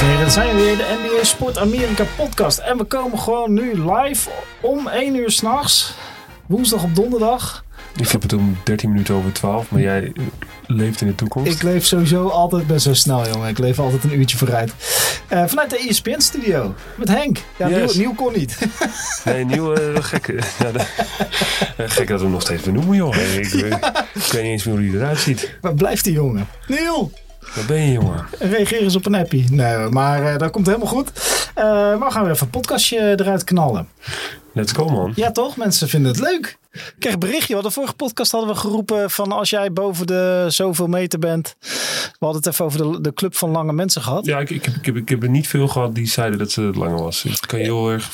dames en heren, dan zijn we weer de NBA Sport Amerika podcast. En we komen gewoon nu live om 1 uur s'nachts, woensdag op donderdag. Ik heb het om 13 minuten over 12, maar jij leeft in de toekomst. Ik leef sowieso altijd best zo snel, jongen. Ik leef altijd een uurtje vooruit. Eh, vanuit de ESPN-studio met Henk. Ja, Yes. nieuw, nieuw kon niet. Nee, nieuw, eh, gek. Ja, de- eh, gek dat we hem nog steeds benoemen, joh. Ik, weet- ik weet niet eens meer hoe hij eruit ziet. Waar blijft die jongen? Nieuw! Waar ben je, jongen? Reageer eens op een appie. Nee, maar eh, dat komt helemaal goed. Eh, maar we gaan weer even een podcastje eruit knallen. Let's go, man. Ja, toch? Mensen vinden het leuk. Ik kreeg een berichtje. Want de vorige podcast hadden we geroepen van als jij boven de zoveel meter bent. We hadden het even over de, de club van lange mensen gehad. Ja, ik, ik, heb, ik, heb, ik heb er niet veel gehad die zeiden dat ze het langer was. Ik kan je heel erg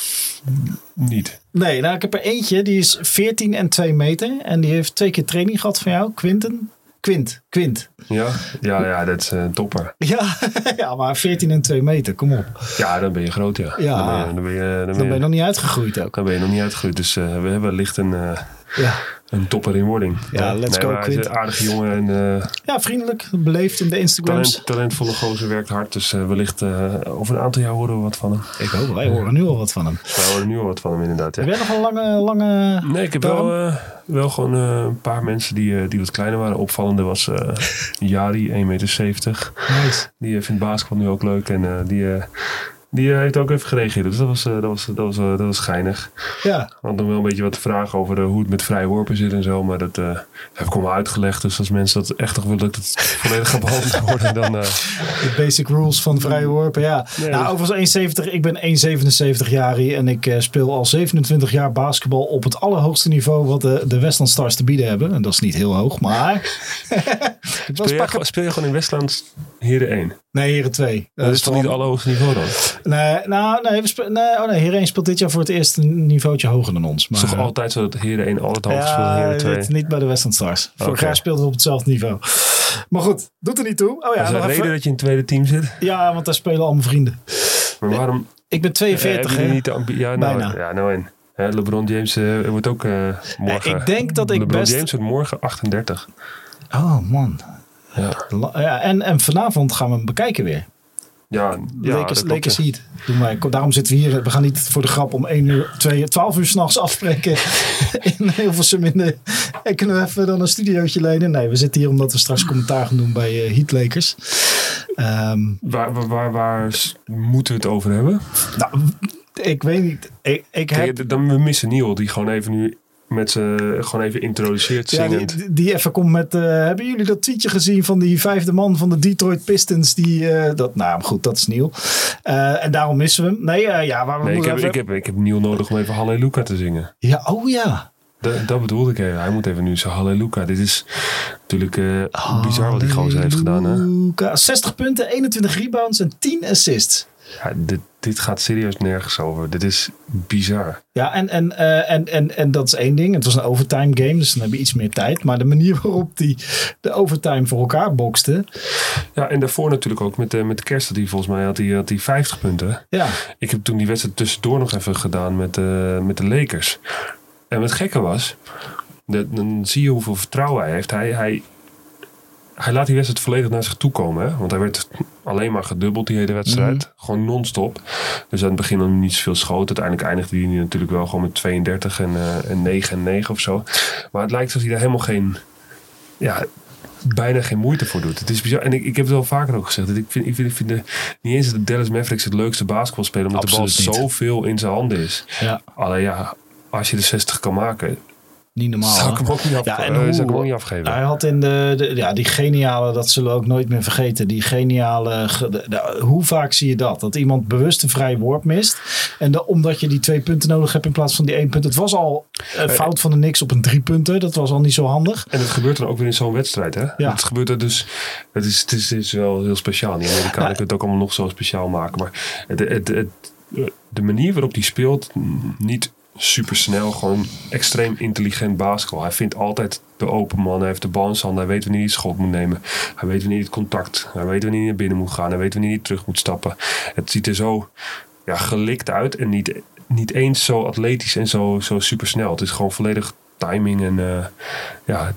niet. Nee, nou ik heb er eentje. Die is 14 en 2 meter. En die heeft twee keer training gehad van jou. Quinten. Quint. Quint. Ja, ja, ja dat is een topper. Ja, ja, maar 14 en 2 meter. Kom op. Ja, dan ben je groot, ja. Ja. Dan ben je, dan ben je, dan ben Dan je, ben je nog niet uitgegroeid ook. dan ben je nog niet uitgegroeid. Dus eh, we hebben licht een, eh, Ja, een topper in wording. Ja, let's go, maar hij is Quint. een aardige jongen en... eh, ja vriendelijk. Beleefd in de Instagrams. Talent, talentvolle gozer werkt hard. Dus eh, wellicht eh, over een aantal jaar horen we wat van hem. Ik hoop, wij horen nu al wat van hem. Wij horen nu al wat van hem inderdaad. Heb Ja. jij nog een lange, lange... Nee, ik heb wel, wel gewoon een paar mensen die, die wat kleiner waren. Opvallende was Jari, 1,70 meter. Nice. Die vindt basketbal nu ook leuk. En die, die eh, heeft ook even gereageerd. Dus dat was, eh, dat was, dat was, eh, dat was geinig. Ja, had nog wel een beetje wat vragen over hoe het met vrije worpen zit en zo. Maar dat eh, heb ik allemaal uitgelegd. Dus als mensen dat echt nog willen dat het volledig gaat behandeld worden, dan... de basic rules van vrije worpen, ja. Nee, nou, dat- overigens 1,70. Ik ben 1,77 jaar en ik speel al 27 jaar basketbal op het allerhoogste niveau wat de, de Westland Stars te bieden hebben. En dat is niet heel hoog, maar... speel, je, gewoon- speel je gewoon in Westland Heren 1? Nee, Heren 2. Dat is toch niet het allerhoogste niveau dan? Nee, nou, nee, we nee, oh nee, Heren 1 speelt dit jaar voor het eerst een niveautje hoger dan ons. Het Maar, is toch altijd zo dat Heren 1 altijd hoog speelt ja, Heren 2? dit- niet bij de Westland Stars. Vorig Oké. jaar speelden we op hetzelfde niveau. Maar goed, doet er niet toe. Oh ja, is er een reden dat je in het tweede team zit? ja want daar spelen al mijn vrienden. Maar waarom Ik ben eh, 42, heb je hè? niet de Ja, nou, Bijna. ja, nou. Hè, LeBron James eh, wordt ook eh, morgen... ik denk dat ik LeBron best- James wordt morgen 38. Oh man. Ja, Ja, en, en vanavond gaan we hem bekijken weer. Ja, ja Lakers, dat Lakers ja. Doen wij. Daarom zitten we hier. We gaan niet voor de grap om 1 uur, 2, 12 uur s'nachts afspreken in Hilversum. In de, en kunnen we even dan een studiootje lenen? Nee, we zitten hier omdat we straks commentaar gaan doen bij eh, Heat Lakers. Ehm, Waar, waar, waar, moeten we het over hebben? nou, ik weet niet. Ik, ik heb... Dan we missen Neil, die gewoon even nu met ze gewoon even introduceert Ja, zingend. die, die even komt met. eh, hebben jullie dat tweetje gezien van die vijfde man van de Detroit Pistons? Die, eh, dat, nou goed, dat is nieuw. Eh, en daarom missen we hem. Nee, eh, ja, waar we nee, ik heb, even- ik, heb, ik heb Neil nodig om even Halleluja te zingen. Ja, oh ja. Dat, dat bedoelde ik even. Hij moet even nu zo Halleluja. Dit is natuurlijk eh, bizar wat die gozer heeft gedaan. Hè? Halleluja. 60 punten, 21 rebounds en 10 assists. Ja, dit, dit gaat serieus nergens over. Dit is bizar. Ja, en, en, eh, en, en, en dat is één ding. Het was een overtime game, dus dan heb je iets meer tijd. Maar de manier waarop die de overtime voor elkaar bokste. Ja, en daarvoor natuurlijk ook met, eh met Kerst. Die volgens mij had hij had die 50 punten. Ja, Ik heb toen die wedstrijd tussendoor nog even gedaan met, eh, met de Lakers. En wat gekke was, de- dan zie je hoeveel vertrouwen hij heeft. Hij, hij, hij laat die wedstrijd volledig naar zich toe komen. Hè? Want hij werd alleen maar gedubbeld die hele wedstrijd. Gewoon non-stop. Dus aan het begin dan niet zoveel schoten. Uiteindelijk eindigde hij natuurlijk wel gewoon met 32 en, eh, en 9 en 9 of zo. Maar het lijkt alsof hij daar helemaal geen... Ja, bijna geen moeite voor doet. Het is bizar. En ik, ik heb het wel vaker ook gezegd. Dat ik vind, ik vind, ik vind de, niet eens dat Dallas Mavericks het leukste basketbal spelen. Omdat Absoluut de bal niet. zoveel in zijn handen is. ja Alleen ja, als je de 60 kan maken, niet normaal. zou ik hem ook niet, af, Ja, en eh, zou ik hoe- hem ook niet afgeven. Hij had in de, de- ja, die geniale, dat zullen we ook nooit meer vergeten. Die geniale, ge- de- de- hoe vaak zie je dat? Dat iemand bewust een vrije worp mist. En de, omdat je die twee punten nodig hebt in plaats van die één punt. Het was al een fout van de niks op een drie punten. Dat was al niet zo handig. En het gebeurt dan ook weer in zo'n wedstrijd. Hè? Ja. Het gebeurt er dus. Het is, het, is, het is wel heel speciaal. Die Amerikanen Ja. kunnen het ook allemaal nog zo speciaal maken. Maar het, het, het, de manier waarop hij speelt, niet super snel, gewoon extreem intelligent basketbal. Hij vindt altijd de open man. Hij heeft de bal in zijn handen. Hij weet wanneer hij het schot moet nemen. Hij weet wanneer hij het contact. Hij weet wanneer hij naar binnen moet gaan. Hij weet wanneer hij terug moet stappen. Het ziet er zo ja, gelikt uit en niet, niet eens zo atletisch en zo, zo super snel. Het is gewoon volledig timing en eh, ja,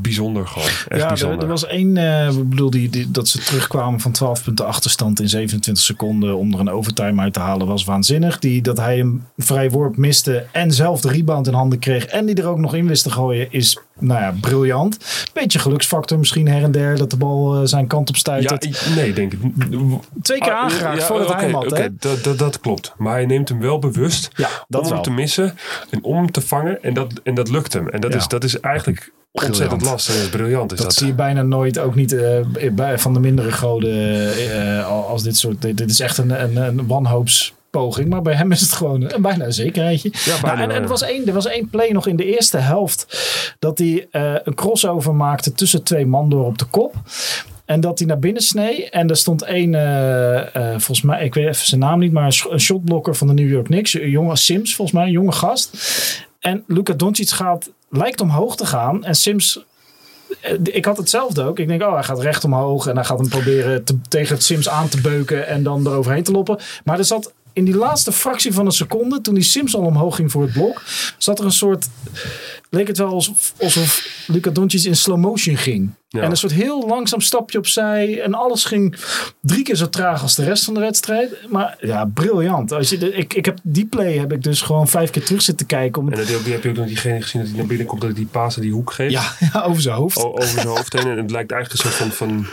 bijzonder gewoon. Echt ja, er, bijzonder. er was één, eh, ik bedoel, die, die, dat ze terugkwamen van 12 punten achterstand in 27 seconden om er een overtime uit te halen, was waanzinnig. Die, dat hij een vrij worp miste en zelf de rebound in handen kreeg en die er ook nog in wist te gooien, is nou ja, briljant. Beetje geluksfactor misschien her en der, dat de bal eh, zijn kant op stuit. ja, nee, denk ik. Twee keer Ah, aangeraakt ja, voordat oké, hij hem had, oké, hè? dat, dat, dat klopt. Maar hij neemt hem wel bewust Ja, dat om wel. hem te missen en om hem te vangen. En dat, en dat lukt hem. En dat, Ja. is, dat is eigenlijk ontzettend lastig. Briljant. Is Dat, dat, zie je bijna nooit, ook niet eh, bij, van de mindere goden eh, als dit soort. Dit, dit is echt een, een, een maar bij hem is het gewoon een, bijna een zekerheidje. Ja, bijna, Nou, en, en er, was één, er was één play nog in de eerste helft dat hij eh, een crossover maakte tussen twee man door op de kop. En dat hij naar binnen snee. En er stond één, eh, eh, volgens mij, ik weet even zijn naam niet, maar een sh- een shotblokker van de New York Knicks. Een jonge Sims, volgens mij, een jonge gast. En Luka Doncic gaat, lijkt omhoog te gaan. En Sims ik had hetzelfde ook. Ik denk, oh, hij gaat recht omhoog en hij gaat hem proberen te, tegen het Sims aan te beuken en dan eroverheen te loppen. Maar er zat in die laatste fractie van een seconde, toen die Sims al omhoog ging voor het blok, zat er een soort, leek het wel alsof, alsof Luca Doncic in slow motion ging. Ja. En een soort heel langzaam stapje opzij en alles ging drie keer zo traag als de rest van de wedstrijd. Maar ja, briljant. Als je de, ik, ik heb die play heb ik dus gewoon vijf keer terug zitten kijken. Om, En dat, die heb je ook nog diegene gezien dat hij naar binnen komt, dat hij die paas naar die hoek geeft. ja, ja, over zijn hoofd. O- over zijn hoofd heen. En het lijkt eigenlijk een soort van, van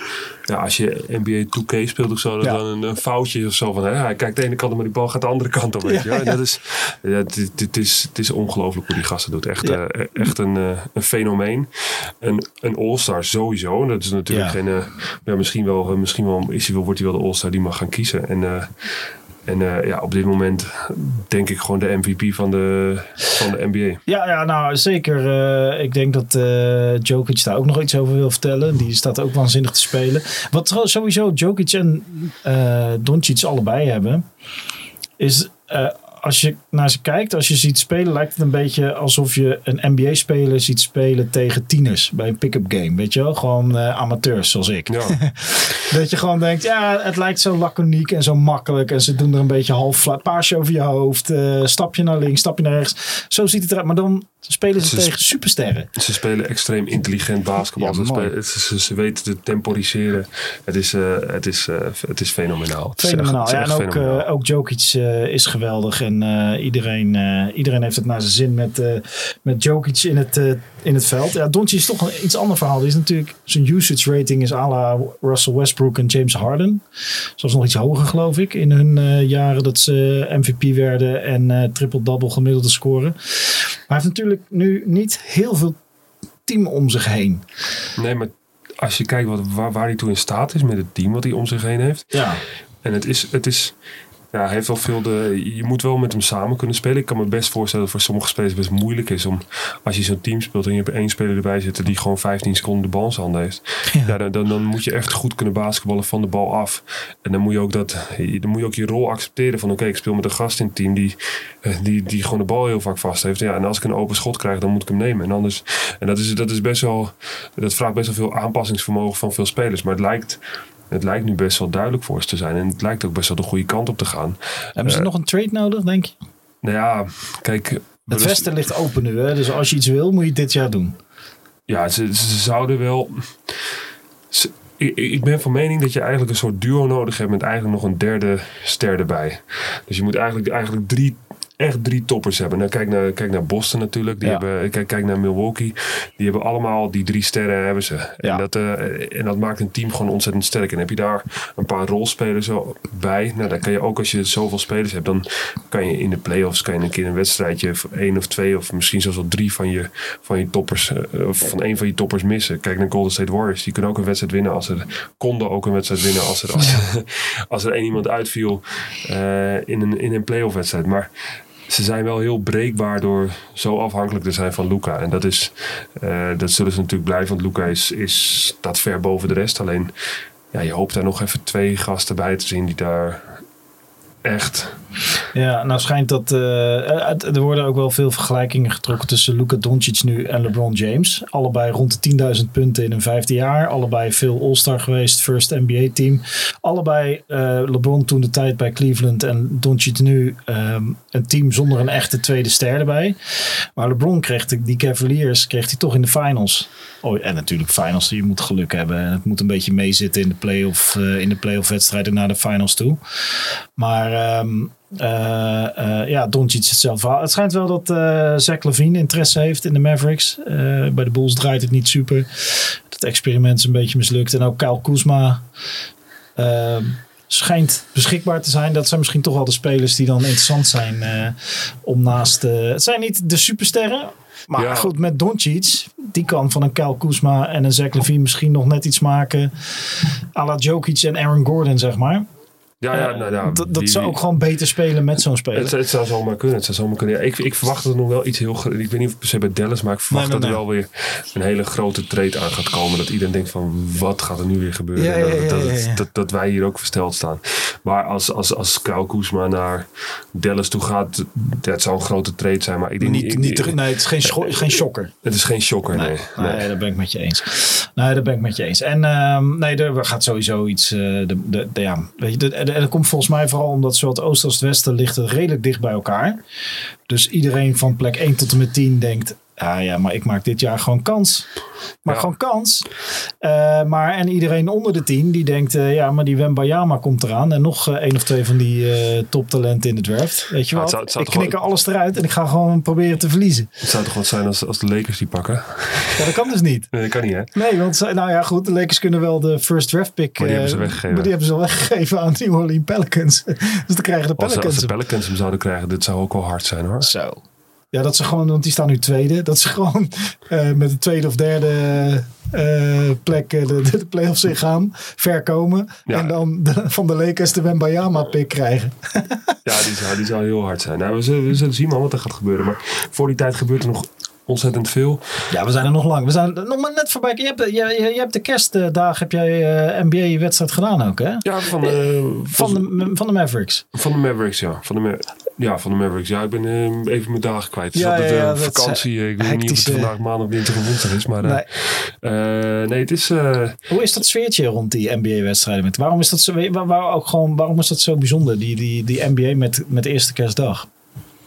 ja, als je NBA 2K speelt of zo, Ja. dan een, een foutje of zo van, hè, hij kijkt de ene kant op, maar die bal gaat de andere kant op. Weet je? dat is, ja, het, het, het is, het is ongelooflijk hoe die gasten doet. Echt, Ja. Echt een, eh, een fenomeen. Een, een all-star sowieso. Dat is natuurlijk Ja. geen, eh, ja, misschien wel, eh, misschien wel is hij wel, wordt hij wel de all-star die mag gaan kiezen. En, en ja, op dit moment denk ik gewoon de MVP van de, van de NBA. Ja, ja, nou zeker. ik denk dat eh Jokic daar ook nog iets over wil vertellen. Die staat ook waanzinnig te spelen. Wat sowieso Jokic en Doncic allebei hebben, is als je naar ze kijkt, als je ziet spelen, lijkt het een beetje alsof je een NBA-speler ziet spelen tegen tieners bij een pick-up game. Weet je wel? Gewoon eh, amateurs zoals ik. Ja, Dat je gewoon denkt, ja, het lijkt zo laconiek en zo makkelijk. En ze doen er een beetje half paasje over je hoofd. eh stapje naar links, stapje naar rechts. Zo ziet het eruit. Maar dan spelen ze Ze- tegen supersterren. Ze spelen extreem intelligent basketbal. Ja, ze, weten te temporiseren. Het is, eh, het is, het is fenomenaal. Het is echt- Fenomenaal. het Ja, en ook, fenomenaal. ook Jokic is geweldig. En eh, iedereen, eh, iedereen heeft het naar zijn zin met, eh, met Jokic in het, in het veld. Ja, Doncic is toch een iets ander verhaal. Die is natuurlijk, zijn usage rating is à la Russell Westbrook en James Harden. Zelfs nog iets hoger geloof ik. In hun jaren dat ze MVP werden en triple-double gemiddelde scoren. Maar hij heeft natuurlijk nu niet heel veel team om zich heen. Nee, maar als je kijkt wat, waar, waar hij toe in staat is met het team wat hij om zich heen heeft. Ja, En het is, het is ja, hij heeft wel veel de, je moet wel met hem samen kunnen spelen. Ik kan me best voorstellen dat het voor sommige spelers best moeilijk is om, als je zo'n team speelt en je hebt één speler erbij zitten die gewoon 15 seconden de bal in zijn handen heeft. Ja. dan, dan, dan moet je echt goed kunnen basketballen van de bal af. En dan moet je ook, dat, dan moet je, ook je rol accepteren van oké, ik speel met een gast in het team die, eh, die, die gewoon de bal heel vaak vast heeft. Ja, en als ik een open schot krijg, dan moet ik hem nemen. En, anders, en dat, is, dat is best wel, dat vraagt best wel veel aanpassingsvermogen van veel spelers. Maar het lijkt, het lijkt nu best wel duidelijk voor ze te zijn. En het lijkt ook best wel de goede kant op te gaan. hebben ze Eh, nog een trade nodig, denk je? Nou ja, kijk. Het westen ligt open nu, hè? dus als je iets wil, moet je het dit jaar doen. Ja, ze, ze zouden wel. ze- ik ben van mening dat je eigenlijk een soort duo nodig hebt met eigenlijk nog een derde ster erbij. Dus je moet eigenlijk, eigenlijk drie, echt drie toppers hebben. Nou, kijk, naar, kijk naar Boston natuurlijk. Die Ja. hebben, kijk, kijk naar Milwaukee. Die hebben allemaal die drie sterren hebben ze. Ja. En, dat, eh, en dat maakt een team gewoon ontzettend sterk. En heb je daar een paar rolspelers bij. Nou, dan kan je ook als je zoveel spelers hebt, dan kan je in de playoffs kan je een keer een wedstrijdje of één of twee of misschien zelfs wel drie van je, van je toppers, eh, van één van je toppers missen. Kijk naar Golden State Warriors. Die kunnen ook een wedstrijd winnen als er konden ook een wedstrijd winnen als er, als, als er één iemand uitviel eh, in een, in een playoff wedstrijd. Maar ze zijn wel heel breekbaar door zo afhankelijk te zijn van Luca. En dat, is, eh, dat zullen ze natuurlijk blijven, want Luca is, is, staat ver boven de rest. Alleen ja, je hoopt daar nog even twee gasten bij te zien die daar echt Ja, nou schijnt dat... eh, er worden ook wel veel vergelijkingen getrokken tussen Luka Doncic nu en LeBron James. Allebei rond de 10.000 punten in hun vijfde jaar. Allebei veel All-Star geweest, first NBA-team. Allebei eh, LeBron toen de tijd bij Cleveland en Doncic nu ehm, een team zonder een echte tweede ster erbij. Maar LeBron kreeg die Cavaliers kreeg hij toch in de finals. Oh, en natuurlijk finals, je moet geluk hebben. En het moet een beetje meezitten in de playoff, eh in de playoff wedstrijden naar de finals toe. Maar ehm eh, eh, ja, Doncic hetzelfde verhaal. Het schijnt wel dat eh Zach Levine interesse heeft in de Mavericks. Eh, bij de Bulls draait het niet super. Het experiment is een beetje mislukt. En ook Kyle Kuzma schijnt beschikbaar te zijn. Dat zijn misschien toch wel de spelers die dan interessant zijn eh, om naast... eh, het zijn niet de supersterren. Maar Ja. goed, met Doncic, die kan van een Kyle Kuzma en een Zach Levine misschien nog net iets maken. à la Jokic en Aaron Gordon, zeg maar. Ja, ja, Eh, nou, ja, dat dat zou ook gewoon beter spelen met zo'n speler. Het, het zou zomaar kunnen. Het zou zomaar kunnen. Ja, ik, ik verwacht dat er nog wel iets heel... Ik weet niet of per se bij Dallas, maar ik verwacht Nee, nee, dat er wel weer een hele grote trade aan gaat komen. Dat iedereen denkt van, wat gaat er nu weer gebeuren? Ja, ja, En dat, dat. Dat, dat wij hier ook versteld staan. Maar als, als, als Kyle naar Dallas toe gaat, dat zou een grote trade zijn. Maar ik denk Niet, ik- niet, ik- nee, het is geen, scho- geen shocker. Het is geen shocker, nee. Nee, daar ben ik met je eens. Nee, daar ben ik met je eens. En ehm, nee, er gaat sowieso iets. eh, de, de, de- ja, weet je, de- en dat komt volgens mij vooral omdat zowel het oosten als het westen ligt redelijk dicht bij elkaar. Dus iedereen van plek 1 tot en met 10 denkt. Ah ja, maar ik maak dit jaar gewoon kans. Maar Ja. gewoon kans. Eh, maar en iedereen onder de 10 die denkt, eh, ja, maar die Wembayama komt eraan. En nog eh, één of twee van die toptalenten in de draft. Weet je Ja, het het zou ik knik er wel- alles eruit en ik ga gewoon proberen te verliezen. Het zou toch wat zijn als, als de Lakers die pakken? Ja, dat kan dus niet. Nee, dat kan niet, hè? Nee, want nou ja, goed, de Lakers kunnen wel de first draft pick. Maar die hebben ze weggegeven. Maar die hebben ze al weggegeven aan New Orleans Pelicans. dus dan krijgen de Als, ze- als Pelicans. de. Pelicans hem zouden krijgen, dit zou ook wel hard zijn, hoor. Zo. Ja, dat ze gewoon, want die staan nu tweede. Dat ze gewoon eh, met de tweede of derde eh, plek eh, de, de playoffs ingaan, ver komen. Ja. En dan de- van de Lakers de Wembayama pick krijgen. Ja, die zou, die zou heel hard zijn. Nou, we zullen, we zullen zien man wat er gaat gebeuren. Maar voor die tijd gebeurt er nog ontzettend veel. Ja, we zijn er nog lang. We zijn nog maar net voorbij. Je hebt, de- je, je, je hebt de kerstdag, heb jij NBA-wedstrijd gedaan ook, hè? Ja, van de, Van de, van de Mavericks. van de Mavericks, ja. Van de, Ma- ja, van de Mavericks. Ja, ik ben eh, even mijn dagen kwijt. Het Ja, altijd ja, ja, eh, dat is, vakantie. eh, ik weet niet of het vandaag maandag, dinsdag of woensdag is. Maar eh, Nee. eh, nee, het is... eh, Hoe is dat sfeertje rond die NBA-wedstrijden? Met- Waarom is dat zo, waar, waar ook gewoon, waarom is dat zo bijzonder, die, die, die NBA met, met eerste kerstdag?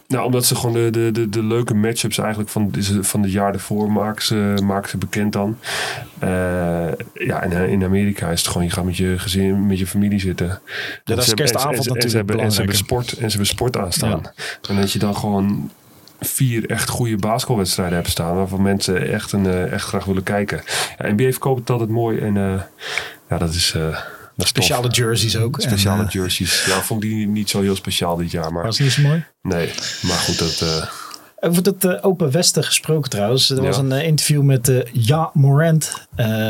Nou, omdat ze gewoon de, de, de, de leuke matchups eigenlijk van, van het jaar ervoor maken ze, maken ze bekend dan. Eh, ja, en in Amerika is het gewoon, je gaat met je gezin, met je familie zitten. dat is kerstavond en ze- en ze natuurlijk hebben- En ze hebben sport, en ze hebben sport aanstaan. En dat je dan gewoon vier echt goede basketbalwedstrijden hebt staan. Waarvan mensen echt, een, eh, echt graag willen kijken. Ja, NBA verkoopt het altijd mooi. En eh, ja, dat is... Speciale jerseys ook. Speciale En, eh, jerseys. Ja, vond ik die niet zo heel speciaal dit jaar. Maar was niet zo mooi. nee, maar goed, dat... eh, Over het eh, Open Westen gesproken trouwens. Er was een interview met eh Ja Morant.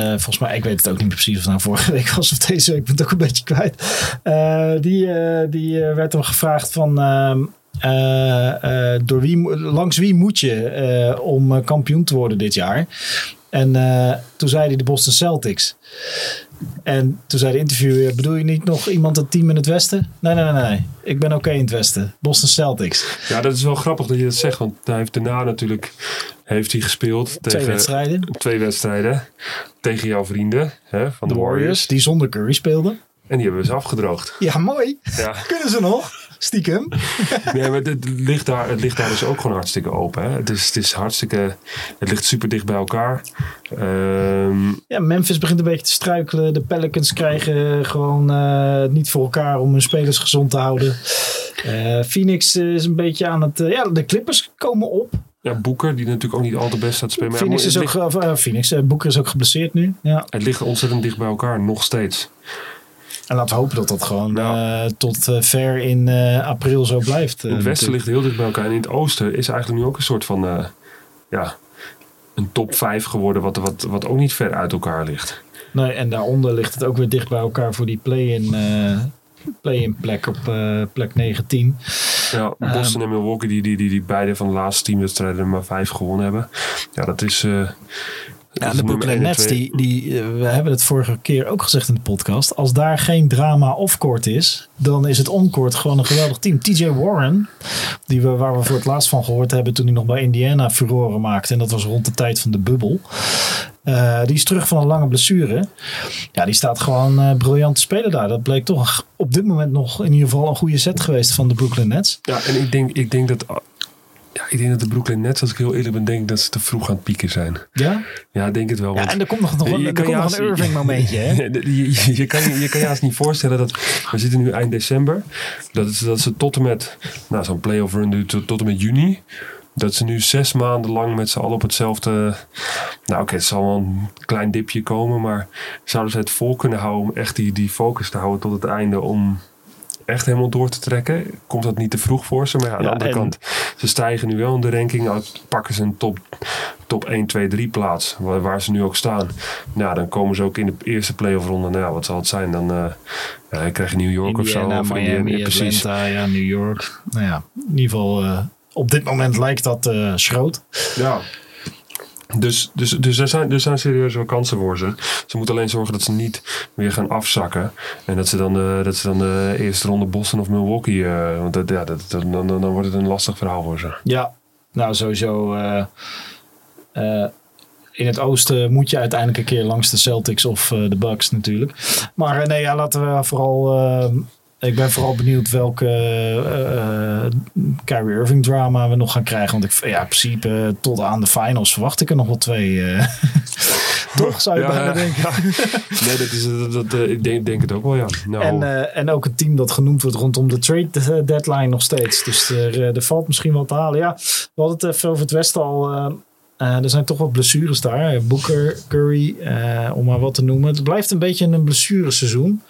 Volgens mij, ik weet het ook niet precies of het nou vorige week was of deze week. Ik ben het ook een beetje kwijt. Die die werd hem gevraagd van... ehm, eh, eh, door wie, langs wie moet je om kampioen te worden dit jaar? En toen zei hij de Boston Celtics. En toen zei de interviewer, bedoel je niet nog iemand een team in het Westen? Nee, nee, nee, nee. Ik ben oké in het Westen. Boston Celtics. Ja, dat is wel grappig dat je dat zegt. Want hij heeft daarna natuurlijk heeft hij gespeeld Twee tegen wedstrijden. twee wedstrijden tegen jouw vrienden hè, van de, De Warriors. Warriors, die zonder Curry speelden. En die hebben we ze afgedroogd. Ja, mooi. Ja. Kunnen ze nog? Stiekem. Nee, maar het ligt, daar, het ligt daar dus ook gewoon hartstikke open. Hè? Het, is, het is hartstikke. Het ligt super dicht bij elkaar. Ehm, Ja, Memphis begint een beetje te struikelen. De Pelicans krijgen gewoon eh, niet voor elkaar om hun spelers gezond te houden. Eh, Phoenix is een beetje aan het... eh, ja, de Clippers komen op. ja, Boeker, die natuurlijk ook niet al te best staat te spelen. Phoenix het, is ook... ligt, Phoenix, Booker is ook geblesseerd nu. Ja. het ligt ontzettend dicht bij elkaar, nog steeds. En laten we hopen dat dat gewoon eh, tot eh, ver in eh, april zo blijft. In het westen natuurlijk. ligt heel dicht bij elkaar. En in het oosten is eigenlijk nu ook een soort van. ja, een top 5 geworden, wat, wat, wat ook niet ver uit elkaar ligt. Nee, en daaronder ligt het ook weer dicht bij elkaar voor die play-in play-in plek op plek 19. Ja, Boston en Milwaukee, die, die, die, die beide van de laatste tien wedstrijden er maar vijf gewonnen hebben. Ja, dat is, Ja, de Brooklyn Nets, die, die, eh, we hebben het vorige keer ook gezegd in de podcast. Als daar geen drama off-court is, dan is het on-court gewoon een geweldig team. TJ Warren, die we, waar we voor het laatst van gehoord hebben toen hij nog bij Indiana furoren maakte. En dat was rond de tijd van de bubbel. Eh, die is terug van een lange blessure. Ja, die staat gewoon eh, briljant te spelen daar. Dat bleek toch op dit moment nog in ieder geval een goede set geweest van de Brooklyn Nets. Ja, en ik denk, ik denk dat... Ja, ik denk dat de Brooklyn Nets, als ik heel eerlijk ben, denk ik dat ze te vroeg aan het pieken zijn. Ja, Ja, ik denk het wel. ja en er komt nog, nog, een, Je er kan nog een Irving momentje. Hè? Je, je, je kan, je kan je haast niet voorstellen dat we zitten nu eind december. Dat, het, dat ze tot en met nou, zo'n playoff run duurt tot, tot en met juni. Dat ze nu zes maanden lang met z'n allen op hetzelfde. Nou, oké, het zal wel een klein dipje komen. Maar zouden ze het vol kunnen houden om echt die, die focus te houden tot het einde? Om echt helemaal door te trekken? Komt dat niet te vroeg voor ze? Maar ja, aan Ja, de andere kant, ze stijgen nu wel in de ranking. Nou, pakken ze een top, top 1, 2, 3 plaats. Waar, waar ze nu ook staan. Nou, dan komen ze ook in de eerste playoff ronde. Nou, wat zal het zijn? Dan eh ja, dan krijg je New York of zo. Of Miami, Indiana, precies. Atlanta, ja, New York. Nou ja, in ieder geval eh, op dit moment lijkt dat eh schroot. Ja. Dus, dus, dus er, zijn, er zijn serieus wel kansen voor ze. Ze moeten alleen zorgen dat ze niet weer gaan afzakken. En dat ze dan, eh, dat ze dan de eerste ronde Boston of Milwaukee... eh, want dat, ja, dat, dan, dan, wordt het een lastig verhaal voor ze. Ja, nou sowieso. eh, eh, in het oosten moet je uiteindelijk een keer langs de Celtics of de Bucks natuurlijk. Maar nee, laten we vooral... ik ben vooral benieuwd welke eh, Kyrie Irving drama we nog gaan krijgen. Want ik, ja, in principe eh, tot aan de finals verwacht ik er nog wel twee. eh. Toch zou je Ja, bijna ja. denken. Nee, dat is, dat, dat, ik denk, denk het ook wel, ja. Nou, En, en ook een team dat genoemd wordt rondom de trade deadline nog steeds. Dus er, er valt misschien wat te halen. Ja, we hadden het even over het Westen al. Eh, er zijn toch wat blessures daar. Eh, Booker, Curry, eh, om maar wat te noemen. Het blijft een beetje een blessureseizoen.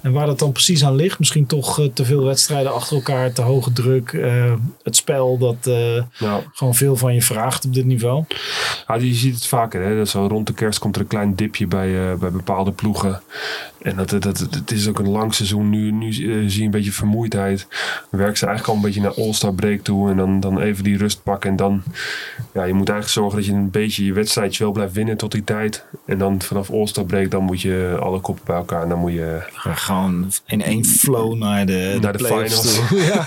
En waar dat dan precies aan ligt. Misschien toch te veel wedstrijden achter elkaar. Te hoge druk. het spel dat gewoon veel van je vraagt op dit niveau. Ja, je ziet het vaker. Hè? Dat zo rond de kerst komt er een klein dipje bij, bij bepaalde ploegen. En dat, dat, dat, het is ook een lang seizoen. Nu, nu zie je een beetje vermoeidheid. Dan werken ze eigenlijk al een beetje naar All-Star break toe. En dan, dan even die rust pakken. En dan, ja, je moet eigenlijk zorgen dat je een beetje je wedstrijdje wel blijft winnen tot die tijd. En dan vanaf All-Star break, dan moet je alle koppen bij elkaar. En dan moet je... gewoon in één flow naar de, Naar de finals. ja.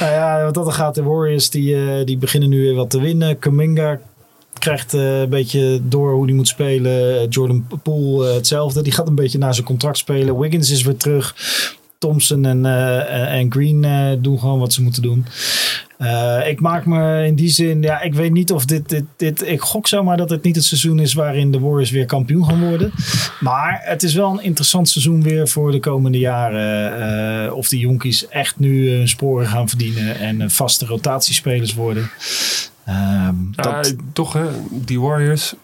nou ja, wat dat er gaat, de Warriors die, eh, die beginnen nu weer wat te winnen. Kuminga krijgt eh, een beetje door hoe hij moet spelen. Jordan Poole eh, hetzelfde. Die gaat een beetje naar zijn contract spelen. Wiggins is weer terug. Thompson en, eh, en Green eh, doen gewoon wat ze moeten doen. Eh, ik maak me in die zin, ja, ik weet niet of dit, dit, dit, ik gok zomaar dat het niet het seizoen is waarin de Warriors weer kampioen gaan worden. Maar het is wel een interessant seizoen weer voor de komende jaren. of de jonkies echt nu hun sporen gaan verdienen en vaste rotatiespelers worden. Ehm, dat, toch, hè? Die Warriors.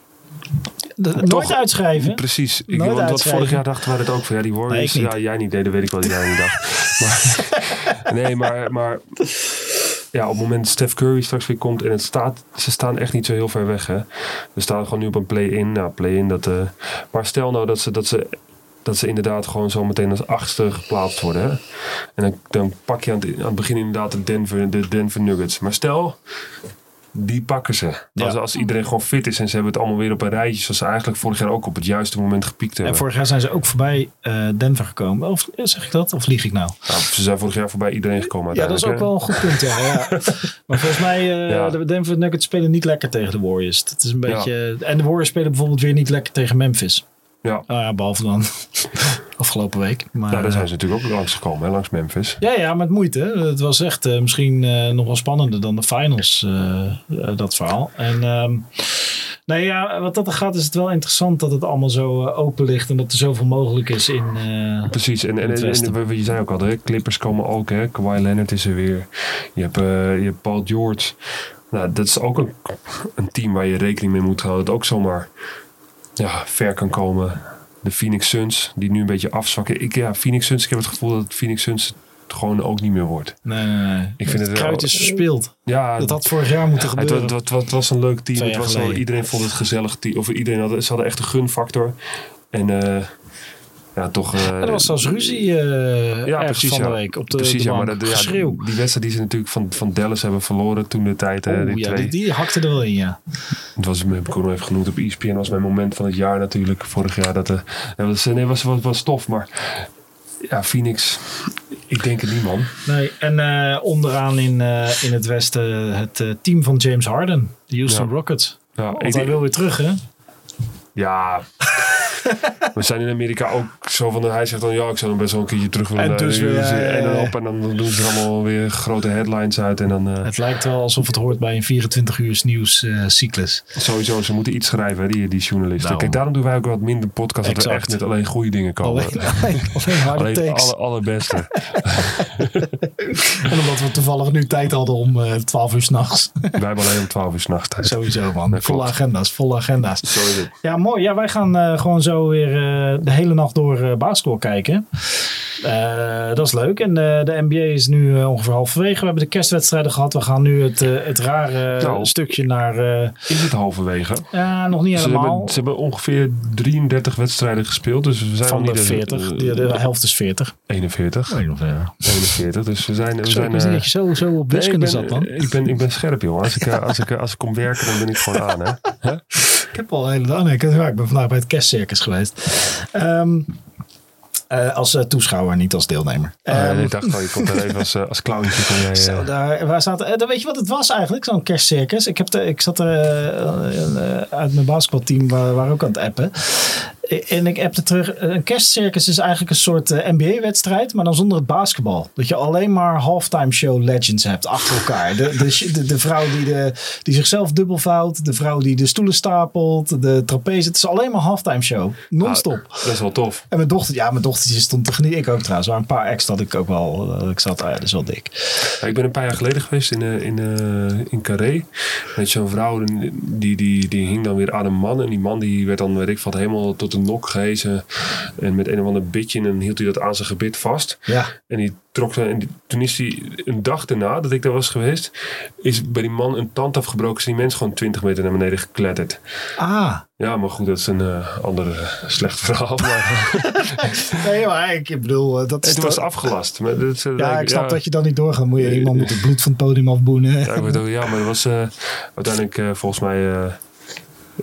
Dat- nooit toch- uitschrijven. Precies. Ik, Nooit want wat uitschrijven. vorig jaar dachten wij dat ook van. Ja, die Warriors. Nee, ja, jij niet. Nee, dat weet ik wel dat jij niet dacht. Maar, nee, maar, maar ja, op het moment dat Steph Curry straks weer komt en het staat, ze staan echt niet zo heel ver weg. Hè. We staan gewoon nu op een play-in. Nou, play-in dat. eh, maar stel nou dat ze, dat ze dat ze inderdaad gewoon zo meteen als achtste geplaatst worden. Hè? En dan, dan pak je aan het, aan het begin inderdaad de Denver, de Denver Nuggets. Maar stel, die pakken ze. Als, Ja. als iedereen gewoon fit is en ze hebben het allemaal weer op een rijtje. Zoals ze eigenlijk vorig jaar ook op het juiste moment gepiekt hebben. En vorig jaar zijn ze ook voorbij eh, Denver gekomen. Of eh, zeg ik dat? Of lieg ik nou? Nou, ze zijn vorig jaar voorbij iedereen gekomen Ja, dat is ook wel een goed punt. Ja. ja. Maar volgens mij, Ja. de Denver Nuggets spelen niet lekker tegen de Warriors. Dat is een beetje... En de Warriors spelen bijvoorbeeld weer niet lekker tegen Memphis. Ja, Nou ja, behalve dan afgelopen week. Maar, nou, daar eh, zijn ze natuurlijk ook langs gekomen, hè, langs Memphis. Ja, ja, met moeite. Het was echt eh, misschien eh, nog wel spannender dan de finals, eh, eh, dat verhaal. En ehm nee, ja, wat dat er gaat is het wel interessant dat het allemaal zo eh, open ligt en dat er zoveel mogelijk is in... eh, Precies, en, en, en, je zei ook al, hè, Clippers komen ook, hè. Kawhi Leonard is er weer. Je hebt, eh, je hebt Paul George. Nou, dat is ook een, een team waar je rekening mee moet houden. Dat ook zomaar ja, ver kan komen. De Phoenix Suns, die nu een beetje afzwakken. Ik, ja, Phoenix Suns, ik heb het gevoel dat Phoenix Suns het gewoon ook niet meer wordt. nee, nee, nee. Ik vind het wel- kruid is verspeeld. Ja, Dat had vorig jaar moeten gebeuren. het, het, het was een leuk team. Het was wel, geleden. iedereen vond het gezellig team. Of iedereen had, ze hadden echt een gunfactor. En eh, ja, toch... eh, er was zelfs ruzie eh ja, precies, van ja. de week op de, precies, de ja, maar dat, ja, die wedstrijd die ze natuurlijk van, van Dallas hebben verloren toen de tijd. Oeh, die ja, twee. die, die hakte er wel in, ja. Het was, heb ik ook nog even genoemd op ESPN. was mijn moment van het jaar natuurlijk. Vorig jaar. Dat, dat was, nee, was, was, was tof. Maar ja, Phoenix. Ik denk het niet, man. Nee, en onderaan in, in het westen het team van James Harden, de Houston. Rockets. Ja, Want hij wil weer terug, hè? ja. We zijn in Amerika ook zo van. Hij zegt dan ja, ik zou hem best wel een keertje terug willen. En naar dus de weer, UFC. ja, ja, En dan op en dan doen ze er allemaal weer grote headlines uit. En dan eh, Het lijkt wel alsof het hoort bij een 24 uur nieuwscyclus. sowieso, ze moeten iets schrijven, die, die journalisten. Daarom. Kijk, daarom doen wij ook wat minder podcasts. Dat we Exact. echt met alleen goede dingen komen. alleen, alleen, alleen takes. aller, allerbeste. En omdat we toevallig nu tijd hadden om eh 12 uur s'nachts. wij hebben alleen om 12 uur s'nachts tijd. Sowieso, man. Volle agenda's, volle agenda's. Ja, mooi. Ja, wij gaan eh, gewoon zo weer eh, de hele nacht door eh basketbal kijken. Eh, dat is leuk. En eh, de NBA is nu ongeveer halverwege. We hebben de kerstwedstrijden gehad. We gaan nu het, eh, het rare Nou. stukje naar... eh, Is het halverwege? ja, nog niet Ze helemaal. hebben, ze hebben ongeveer 33 wedstrijden gespeeld. Dus we zijn van de niet 40. eh, De, de helft is 40. 41. 41. Dus we zijn... We Zo, zijn ik dat je zo, zo op nee, ik, wiskunde ben, zat dan. ik, ben, ik ben scherp, joh. Als ik, als, ik, eh, als ik kom werken, dan ben ik gewoon aan, hè. Ik heb al een hele dag. Nee, ik, ben vandaag bij het kerstcircus geweest. Ehm, eh, als eh, toeschouwer, niet als deelnemer. Ehm, ik dacht al, je komt er even als, eh, als clowntje. Kom jij, Zo, daar, waar zaten, dan weet je wat het was eigenlijk, zo'n kerstcircus? Ik, heb de, ik zat er uit mijn basketbalteam, waar, waar ook aan het appen. En ik appte terug, een kerstcircus is eigenlijk een soort eh, NBA-wedstrijd, maar dan zonder het basketbal. Dat je alleen maar halftime show legends hebt achter elkaar. De, de, de, de vrouw die, de, die zichzelf dubbelvouwt, de vrouw die de stoelen stapelt, de trapeze. Het is alleen maar halftime show, non-stop. dat is wel tof. En mijn dochter, ja, mijn dochtertje stond te genieten. Ik ook trouwens. Er waren een paar ex dat ik ook wel, dat ik zat, ah ja, dat is wel dik. Ja, ik ben een paar jaar geleden geweest in, eh, in, eh, in Carré. Met zo'n vrouw, die, die, die hing dan weer aan een man. En die man die werd dan, weet ik wat, helemaal tot de nok gehezen. En met een of ander bitje. En dan hield hij dat aan zijn gebit vast. Ja. En die trok. En die- toen is hij een dag daarna dat ik daar was geweest. Is bij die man een tand afgebroken. Is die mens gewoon 20 meter naar beneden gekletterd. Ah, Ja, maar goed, dat is een eh ander eh, slecht verhaal. Maar nee, maar ik bedoel, eh, dat toen was het afgelast. Maar dat, Ja, ik snap dat je dan niet doorgaat. Moet je iemand moet het bloed van het podium afboenen. Ja, ik bedoel, ja maar dat was uiteindelijk volgens mij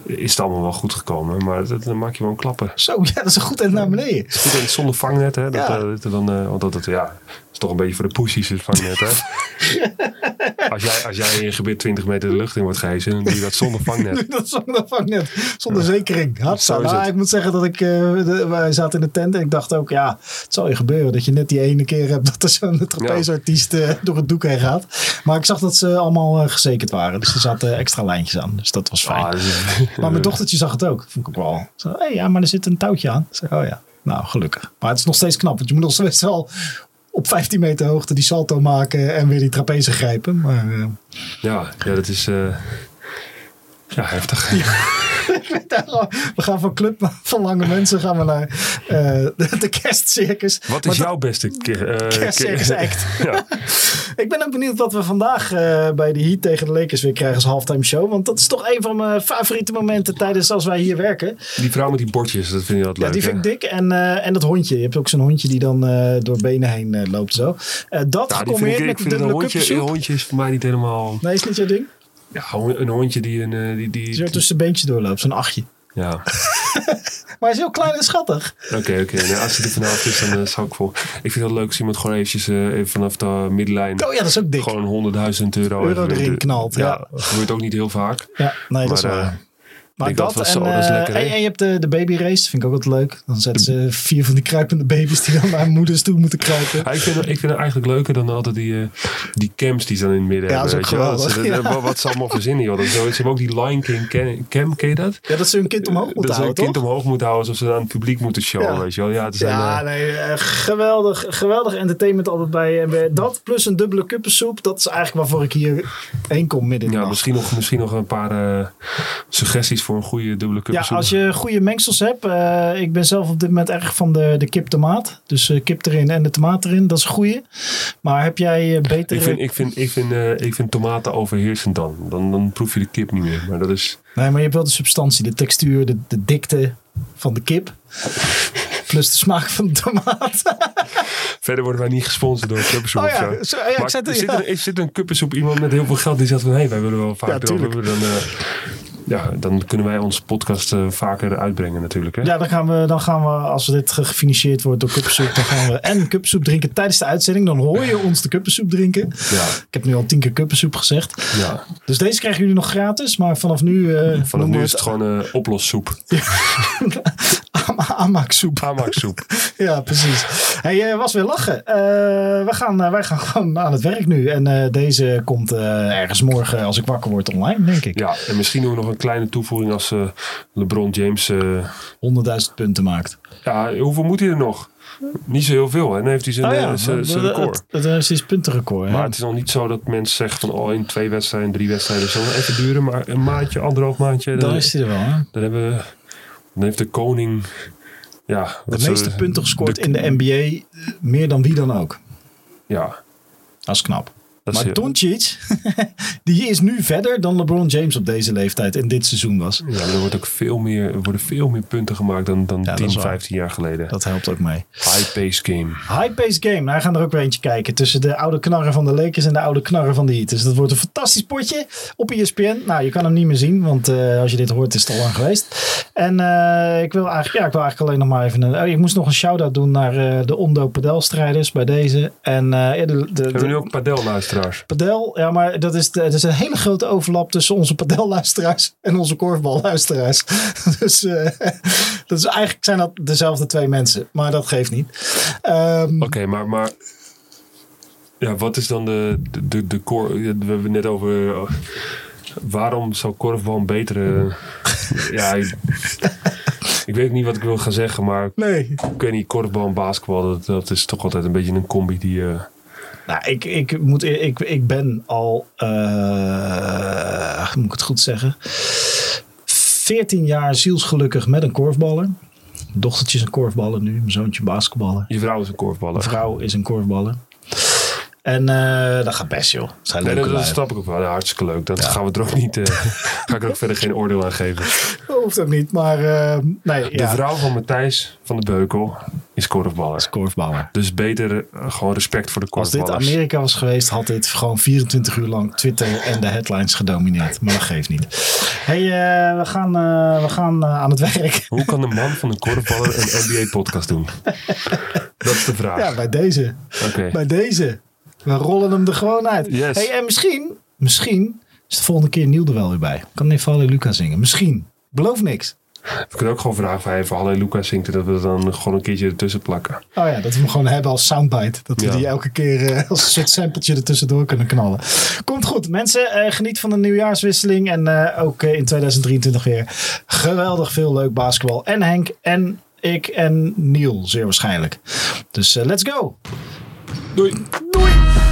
is het allemaal wel goed gekomen. Maar dat, dan maak je een klappen. Zo, ja, dat is een goed eind naar beneden. Goed, en zonder vangnet, hè? Dat, Ja. eh, dat er dan, eh, want dat, dat ja, toch een beetje voor de poesies het vangnet, hè? als, jij, als jij in je gebied 20 meter de lucht in wordt gehezen, dan doe je dat zonder vangnet. Dat zonder vangnet, zonder zekering. Is Nou, ik moet zeggen dat ik, eh, de- wij zaten in de tent en ik dacht ook, ja, het zal je gebeuren dat je net die ene keer hebt dat er zo'n trapezeartiest eh, door het doek heen gaat. Maar ik zag dat ze allemaal eh, gezekerd waren, dus er zaten extra lijntjes aan. Dus dat was fijn. Ah, Maar mijn dochtertje zag het ook. Vond ik ook wel. Zo, hey, ja, maar er zit een touwtje aan. Zei, oh ja, nou gelukkig. Maar het is nog steeds knap. Want je moet nog steeds wel op 15 meter hoogte die salto maken en weer die trapeze grijpen. Maar eh, ja, ja, dat is... ja, heftig. we gaan van club van lange mensen gaan we naar eh, de, kerstcircus. Wat Maar is jouw beste keer? eh, Kerstcircus act. ja. Ik ben ook benieuwd wat we vandaag eh, bij de Heat tegen de Lakers weer krijgen als halftime show. Want dat is toch een van mijn favoriete momenten tijdens als wij hier werken. Die vrouw met die bordjes, dat vind je altijd Ja, leuk, die hè? vind ik dik. En, en dat hondje. Je hebt ook zo'n hondje die dan door benen heen loopt zo. Dat Ja, die vind gecombineerd met de dubbele hondje, hondje is voor mij niet helemaal... Nee, is niet jouw ding? Ja, een hondje die een... eh, Die, die, zo tussen de beentjes doorloopt. Zo'n achtje. ja, oké, Maar hij is heel klein en schattig. oké. Nee, als hij er vanavond is, dan eh, zou ik vol. Ik vind het leuk als iemand gewoon eventjes eh, even vanaf de middenlijn... Oh ja, dat is ook dik. Gewoon 100.000 euro, Euro erin knalt, ja. dat gebeurt ook niet heel vaak. Ja, nee, dat is waar. Maar denk dat, dat en, zo, dat is eh, lekker, en, en je hebt de, de baby race, vind ik ook wat leuk. Dan zetten ze vier van die kruipende baby's die dan naar moeders toe moeten kruipen. Ja, ik, vind, het- ik vind het eigenlijk leuker dan altijd die, eh, die camps die ze dan in het midden Ja, hebben. dat weet je wel. Dat ze- geweldig, dat- ja. Wat ze allemaal verzinnen, joh. Dat is ze hebben ook die Lion King cam, ken je dat? Ja, dat ze hun kind omhoog moeten dat ze een houden, kind toch? omhoog moeten houden alsof ze aan het publiek moeten showen, Ja. weet je wel. Ja, het zijn, Ja, eh, nee, geweldig, geweldig entertainment altijd bij, bij dat. Plus een dubbele kuppensoep. Dat is eigenlijk waarvoor ik hier heen kom midden in de ja, nacht. misschien, nog, misschien nog een paar suggesties voor een goede dubbele Ja, kuppensoep. als je goede mengsels hebt. eh, ik ben zelf op dit moment erg van de, de kip tomaat. Dus eh, kip erin en de tomaat erin. Dat is een goede. Maar heb jij eh, betere... ik vind, ik, vind, ik, vind, ik vind tomaten overheersend dan. dan. Dan proef je de kip niet meer. Maar dat is... Nee, maar je hebt wel de substantie, de textuur, de, de dikte van de kip. Plus de smaak van de tomaat. Verder worden wij niet gesponsord door kuppensoep Oh ja, zo. ja, ik er, zit ja. een, er zit een kuppensoep iemand met heel veel geld die zegt van... hé, hey, wij willen wel vaak Ja, erover. Dan, ja, dan kunnen wij onze podcast eh, vaker uitbrengen natuurlijk. Hè? Ja, dan gaan, we, dan gaan we, als dit gefinancierd wordt door kuppensoep, dan gaan we en kuppensoep drinken tijdens de uitzending. Dan hoor je ons de kuppensoep drinken. Ja, Ik heb nu al tien keer kuppensoep gezegd. ja. Dus deze krijgen jullie nog gratis, maar vanaf nu... eh Vanaf nu is het gewoon eh oplossoep. Ama- Amaksoep. Aanmaaksoep. Ja, precies. Hey, was weer lachen. Eh, we gaan, eh, wij gaan gewoon aan het werk nu. En eh, deze komt ergens morgen als ik wakker word online, denk ik. Ja, en misschien doen we nog een kleine toevoeging als LeBron James... eh, 100.000 punten maakt. ja, hoeveel moet hij er nog? Niet zo heel veel. En dan heeft hij zijn, Oh ja, zijn, zijn record. Het, is his puntenrecord. Maar het is nog niet zo dat mensen zeggen van... oh, in twee wedstrijden, drie wedstrijden... het even duren. Maar een maandje, anderhalf maandje... Dan Dan, is hij er wel. Hè? dan, hebben we, dan heeft de koning... Ja, De meeste punten gescoord de- in de NBA. eh, Meer dan wie dan ook. Ja, Dat is knap. Dat maar Doncic, die is nu verder dan LeBron James op deze leeftijd in dit seizoen was. Ja, er, wordt ook veel meer, er worden veel meer punten gemaakt dan, dan dat 10, is waar. 15 jaar geleden. Dat helpt ook mee. High-paced game. High-paced game. Nou, we gaan er ook weer eentje kijken. Tussen de oude knarren van de Lakers en de oude knarren van de Heat. Dus dat wordt een fantastisch potje op ESPN. Nou, je kan hem niet meer zien, want eh, als je dit hoort is het al lang geweest. En eh, ik, wil eigenlijk, ja, ik wil eigenlijk alleen nog maar even... Een, oh, ik moest nog een shout-out doen naar eh, de Ondo padelstrijders bij deze. En ja, de, de, Hebben we nu ook Padel, ja, maar dat is, de, dat is een hele grote overlap tussen onze padelluisteraars en onze korfballuisteraars. dus eh, dat is, eigenlijk zijn dat dezelfde twee mensen, maar dat geeft niet. Ehm, Oké, maar, maar... Ja, wat is dan de, de, de, de core... We hebben het net over... eh, waarom zou korfbal een betere... ja, ik, ik weet niet wat ik wil gaan zeggen, maar... Nee. Ik weet niet, korfbal en basketbal, dat, dat is toch altijd een beetje een combi die... eh, Nou, ik, ik, moet, ik, ik ben al, hoe moet ik het goed zeggen, 14 jaar zielsgelukkig met een korfballer. Dochtertje is een korfballer nu, mijn zoontje basketballer. je vrouw is een korfballer. Mijn vrouw is een korfballer. En eh, dat gaat best joh. Zijn Nee, dat, snap ik ook wel. Ja, hartstikke leuk. Dat gaan we er ook niet... eh, ga ik er ook verder geen oordeel aan geven. Dat hoeft ook niet, maar eh, nee, De ja, vrouw van Matthijs van de Beukel is korfballer. korfballer. Dus beter gewoon respect voor de Als dit. Amerika was geweest, had dit gewoon 24 uur lang Twitter en de headlines gedomineerd. Maar dat geeft niet. hey, we gaan, we gaan aan het werk. Hoe kan de man van een korfballer een NBA-podcast doen? Dat is de vraag. Ja, bij deze. Oké. Bij deze. We rollen hem er gewoon uit. Yes. Hey, en misschien, misschien is de volgende keer Niel er wel weer bij. Kan Neval Luca zingen. Misschien. Beloof niks. We kunnen ook gewoon vragen van even Halleluja zingt en dat we er dan gewoon een keertje ertussen plakken. Oh ja, dat we hem gewoon hebben als soundbite. Dat we Ja. die elke keer eh, als een soort sampletje ertussendoor kunnen knallen. Komt goed. Mensen, eh, geniet van de nieuwjaarswisseling. En eh, ook in 2023 weer geweldig veel leuk basketbal. En Henk en ik en Niel, zeer waarschijnlijk. Dus let's go. Doei. Doei.